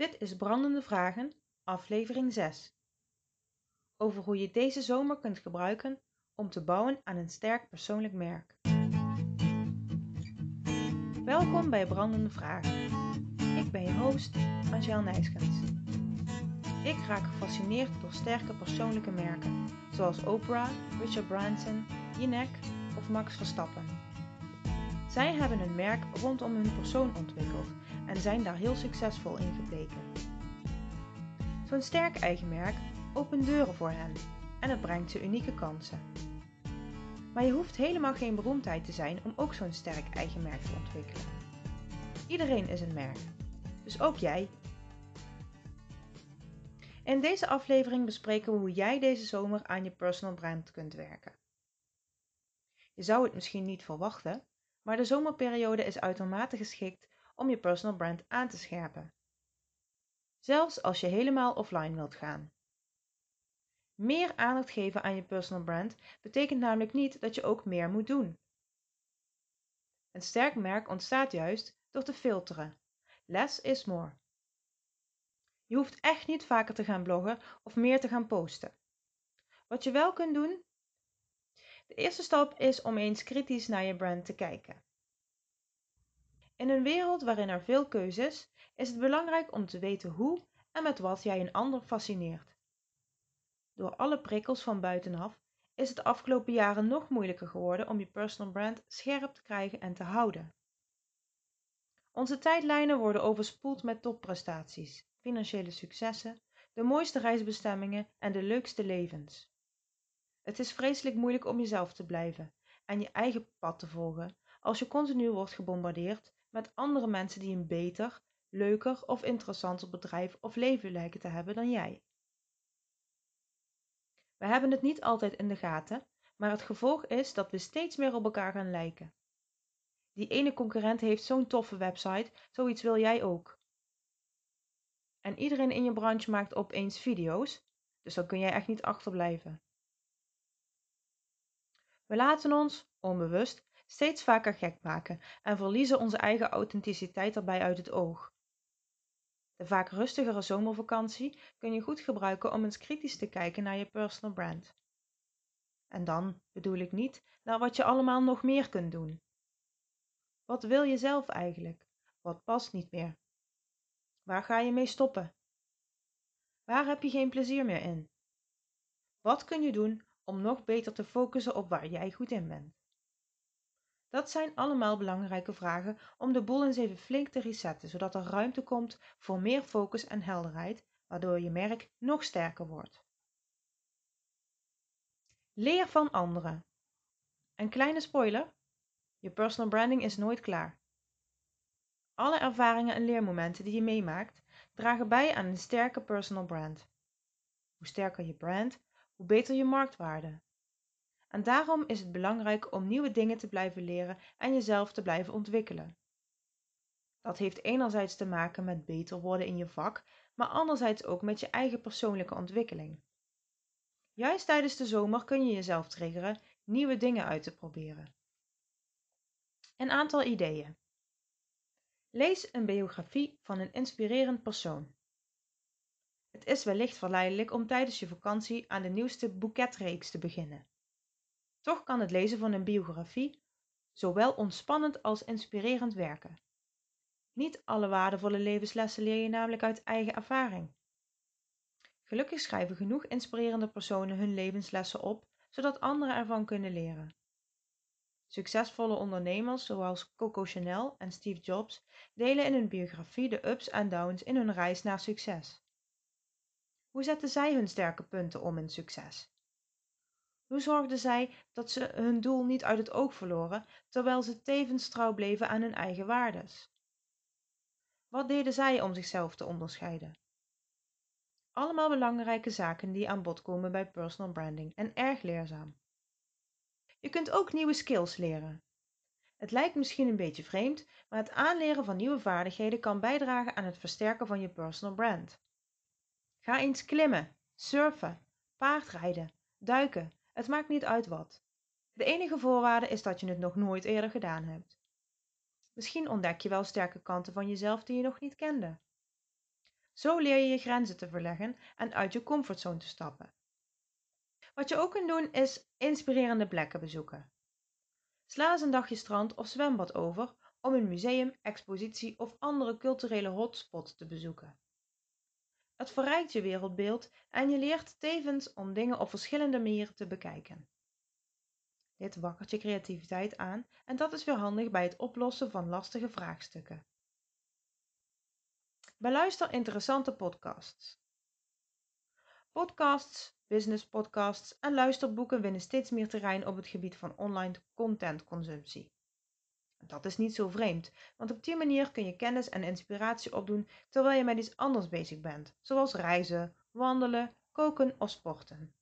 Dit is Brandende Vragen, aflevering 6. Over hoe je deze zomer kunt gebruiken om te bouwen aan een sterk persoonlijk merk. Welkom bij Brandende Vragen. Ik ben je host, Angel Nijskens. Ik raak gefascineerd door sterke persoonlijke merken, zoals Oprah, Richard Branson, Jinek of Max Verstappen. Zij hebben een merk rondom hun persoon ontwikkeld en zijn daar heel succesvol in gebleken. Zo'n sterk eigen merk opent deuren voor hen en het brengt ze unieke kansen. Maar je hoeft helemaal geen beroemdheid te zijn om ook zo'n sterk eigen merk te ontwikkelen. Iedereen is een merk, dus ook jij. In deze aflevering bespreken we hoe jij deze zomer aan je personal brand kunt werken. Je zou het misschien niet verwachten, maar de zomerperiode is uitermate geschikt om je personal brand aan te scherpen. Zelfs als je helemaal offline wilt gaan. Meer aandacht geven aan je personal brand betekent namelijk niet dat je ook meer moet doen. Een sterk merk ontstaat juist door te filteren. Less is more. Je hoeft echt niet vaker te gaan bloggen of meer te gaan posten. Wat je wel kunt doen? De eerste stap is om eens kritisch naar je brand te kijken. In een wereld waarin er veel keuze is, is het belangrijk om te weten hoe en met wat jij een ander fascineert. Door alle prikkels van buitenaf is het de afgelopen jaren nog moeilijker geworden om je personal brand scherp te krijgen en te houden. Onze tijdlijnen worden overspoeld met topprestaties, financiële successen, de mooiste reisbestemmingen en de leukste levens. Het is vreselijk moeilijk om jezelf te blijven en je eigen pad te volgen als je continu wordt gebombardeerd met andere mensen die een beter, leuker of interessanter bedrijf of leven lijken te hebben dan jij. We hebben het niet altijd in de gaten, maar het gevolg is dat we steeds meer op elkaar gaan lijken. Die ene concurrent heeft zo'n toffe website, zoiets wil jij ook. En iedereen in je branche maakt opeens video's, dus dan kun jij echt niet achterblijven. We laten ons, onbewust, steeds vaker gek maken en verliezen onze eigen authenticiteit daarbij uit het oog. De vaak rustigere zomervakantie kun je goed gebruiken om eens kritisch te kijken naar je personal brand. En dan bedoel ik niet naar wat je allemaal nog meer kunt doen. Wat wil je zelf eigenlijk? Wat past niet meer? Waar ga je mee stoppen? Waar heb je geen plezier meer in? Wat kun je doen om nog beter te focussen op waar jij goed in bent? Dat zijn allemaal belangrijke vragen om de boel eens even flink te resetten, zodat er ruimte komt voor meer focus en helderheid, waardoor je merk nog sterker wordt. Leer van anderen. Een kleine spoiler: je personal branding is nooit klaar. Alle ervaringen en leermomenten die je meemaakt, dragen bij aan een sterke personal brand. Hoe sterker je brand, hoe beter je marktwaarde. En daarom is het belangrijk om nieuwe dingen te blijven leren en jezelf te blijven ontwikkelen. Dat heeft enerzijds te maken met beter worden in je vak, maar anderzijds ook met je eigen persoonlijke ontwikkeling. Juist tijdens de zomer kun je jezelf triggeren nieuwe dingen uit te proberen. Een aantal ideeën. Lees een biografie van een inspirerend persoon. Het is wellicht verleidelijk om tijdens je vakantie aan de nieuwste boeketreeks te beginnen. Toch kan het lezen van een biografie zowel ontspannend als inspirerend werken. Niet alle waardevolle levenslessen leer je namelijk uit eigen ervaring. Gelukkig schrijven genoeg inspirerende personen hun levenslessen op, zodat anderen ervan kunnen leren. Succesvolle ondernemers zoals Coco Chanel en Steve Jobs delen in hun biografie de ups en downs in hun reis naar succes. Hoe zetten zij hun sterke punten om in succes? Hoe zorgden zij dat ze hun doel niet uit het oog verloren, terwijl ze tevens trouw bleven aan hun eigen waardes? Wat deden zij om zichzelf te onderscheiden? Allemaal belangrijke zaken die aan bod komen bij personal branding en erg leerzaam. Je kunt ook nieuwe skills leren. Het lijkt misschien een beetje vreemd, maar het aanleren van nieuwe vaardigheden kan bijdragen aan het versterken van je personal brand. Ga eens klimmen, surfen, paardrijden, duiken, het maakt niet uit wat. De enige voorwaarde is dat je het nog nooit eerder gedaan hebt. Misschien ontdek je wel sterke kanten van jezelf die je nog niet kende. Zo leer je je grenzen te verleggen en uit je comfortzone te stappen. Wat je ook kunt doen is inspirerende plekken bezoeken. Sla eens een dagje strand of zwembad over om een museum, expositie of andere culturele hotspot te bezoeken. Het verrijkt je wereldbeeld en je leert tevens om dingen op verschillende manieren te bekijken. Dit wakkert je creativiteit aan en dat is weer handig bij het oplossen van lastige vraagstukken. Beluister interessante podcasts. Podcasts, business podcasts en luisterboeken winnen steeds meer terrein op het gebied van online contentconsumptie. Dat is niet zo vreemd, want op die manier kun je kennis en inspiratie opdoen terwijl je met iets anders bezig bent, zoals reizen, wandelen, koken of sporten.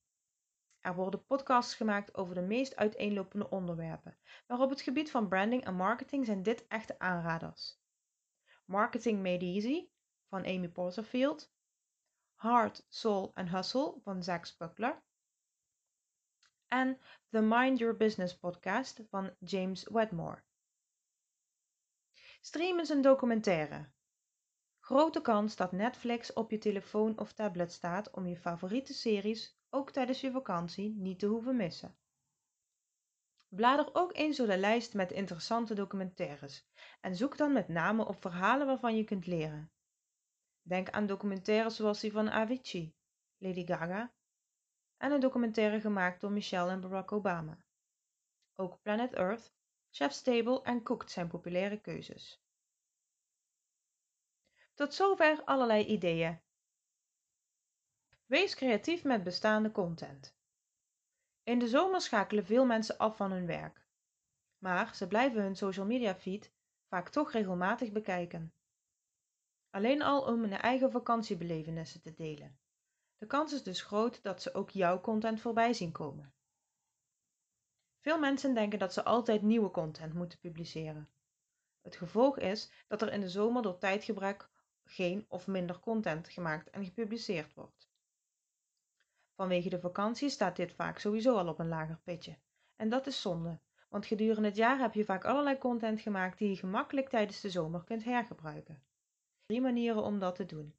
Er worden podcasts gemaakt over de meest uiteenlopende onderwerpen, maar op het gebied van branding en marketing zijn dit echte aanraders. Marketing Made Easy van Amy Porterfield, Heart, Soul and Hustle van Zach Spuckler en The Mind Your Business podcast van James Wedmore. Stream eens een documentaire. Grote kans dat Netflix op je telefoon of tablet staat om je favoriete series ook tijdens je vakantie niet te hoeven missen. Blader ook eens door de lijst met interessante documentaires en zoek dan met name op verhalen waarvan je kunt leren. Denk aan documentaires zoals die van Avicii, Lady Gaga en een documentaire gemaakt door Michelle en Barack Obama. Ook Planet Earth, Chef's Table en Cooked zijn populaire keuzes. Tot zover allerlei ideeën. Wees creatief met bestaande content. In de zomer schakelen veel mensen af van hun werk. Maar ze blijven hun social media feed vaak toch regelmatig bekijken. Alleen al om hun eigen vakantiebelevenissen te delen. De kans is dus groot dat ze ook jouw content voorbij zien komen. Veel mensen denken dat ze altijd nieuwe content moeten publiceren. Het gevolg is dat er in de zomer door tijdgebrek geen of minder content gemaakt en gepubliceerd wordt. Vanwege de vakantie staat dit vaak sowieso al op een lager pitje. En dat is zonde, want gedurende het jaar heb je vaak allerlei content gemaakt die je gemakkelijk tijdens de zomer kunt hergebruiken. Drie manieren om dat te doen.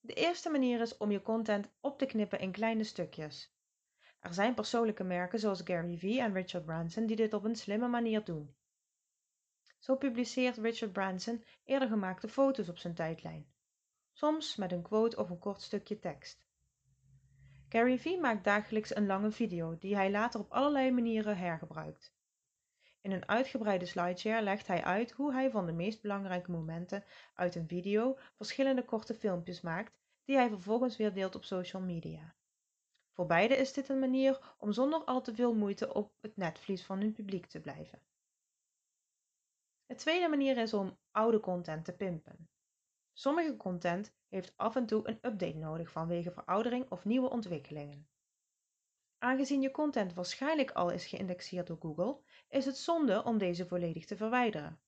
De eerste manier is om je content op te knippen in kleine stukjes. Er zijn persoonlijke merken zoals Gary Vee en Richard Branson die dit op een slimme manier doen. Zo publiceert Richard Branson eerder gemaakte foto's op zijn tijdlijn, soms met een quote of een kort stukje tekst. Gary Vee maakt dagelijks een lange video die hij later op allerlei manieren hergebruikt. In een uitgebreide slideshare legt hij uit hoe hij van de meest belangrijke momenten uit een video verschillende korte filmpjes maakt die hij vervolgens weer deelt op social media. Voor beide is dit een manier om zonder al te veel moeite op het netvlies van hun publiek te blijven. De tweede manier is om oude content te pimpen. Sommige content heeft af en toe een update nodig vanwege veroudering of nieuwe ontwikkelingen. Aangezien je content waarschijnlijk al is geïndexeerd door Google, is het zonde om deze volledig te verwijderen.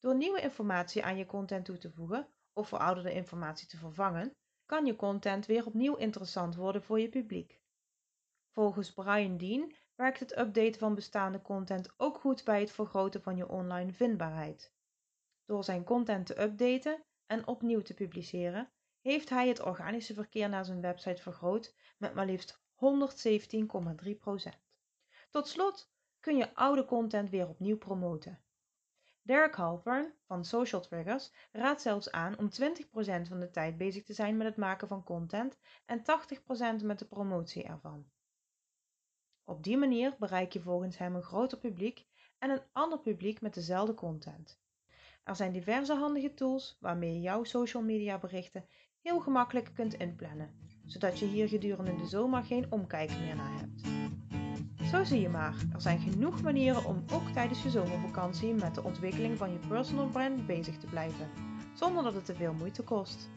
Door nieuwe informatie aan je content toe te voegen of verouderde informatie te vervangen, kan je content weer opnieuw interessant worden voor je publiek. Volgens Brian Dean werkt het updaten van bestaande content ook goed bij het vergroten van je online vindbaarheid. Door zijn content te updaten en opnieuw te publiceren, heeft hij het organische verkeer naar zijn website vergroot met maar liefst 117,3%. Tot slot kun je oude content weer opnieuw promoten. Derek Halpern van Social Triggers raadt zelfs aan om 20% van de tijd bezig te zijn met het maken van content en 80% met de promotie ervan. Op die manier bereik je volgens hem een groter publiek en een ander publiek met dezelfde content. Er zijn diverse handige tools waarmee je jouw social media berichten heel gemakkelijk kunt inplannen, zodat je hier gedurende de zomer geen omkijken meer naar hebt. Zo zie je maar, er zijn genoeg manieren om ook tijdens je zomervakantie met de ontwikkeling van je personal brand bezig te blijven, zonder dat het te veel moeite kost.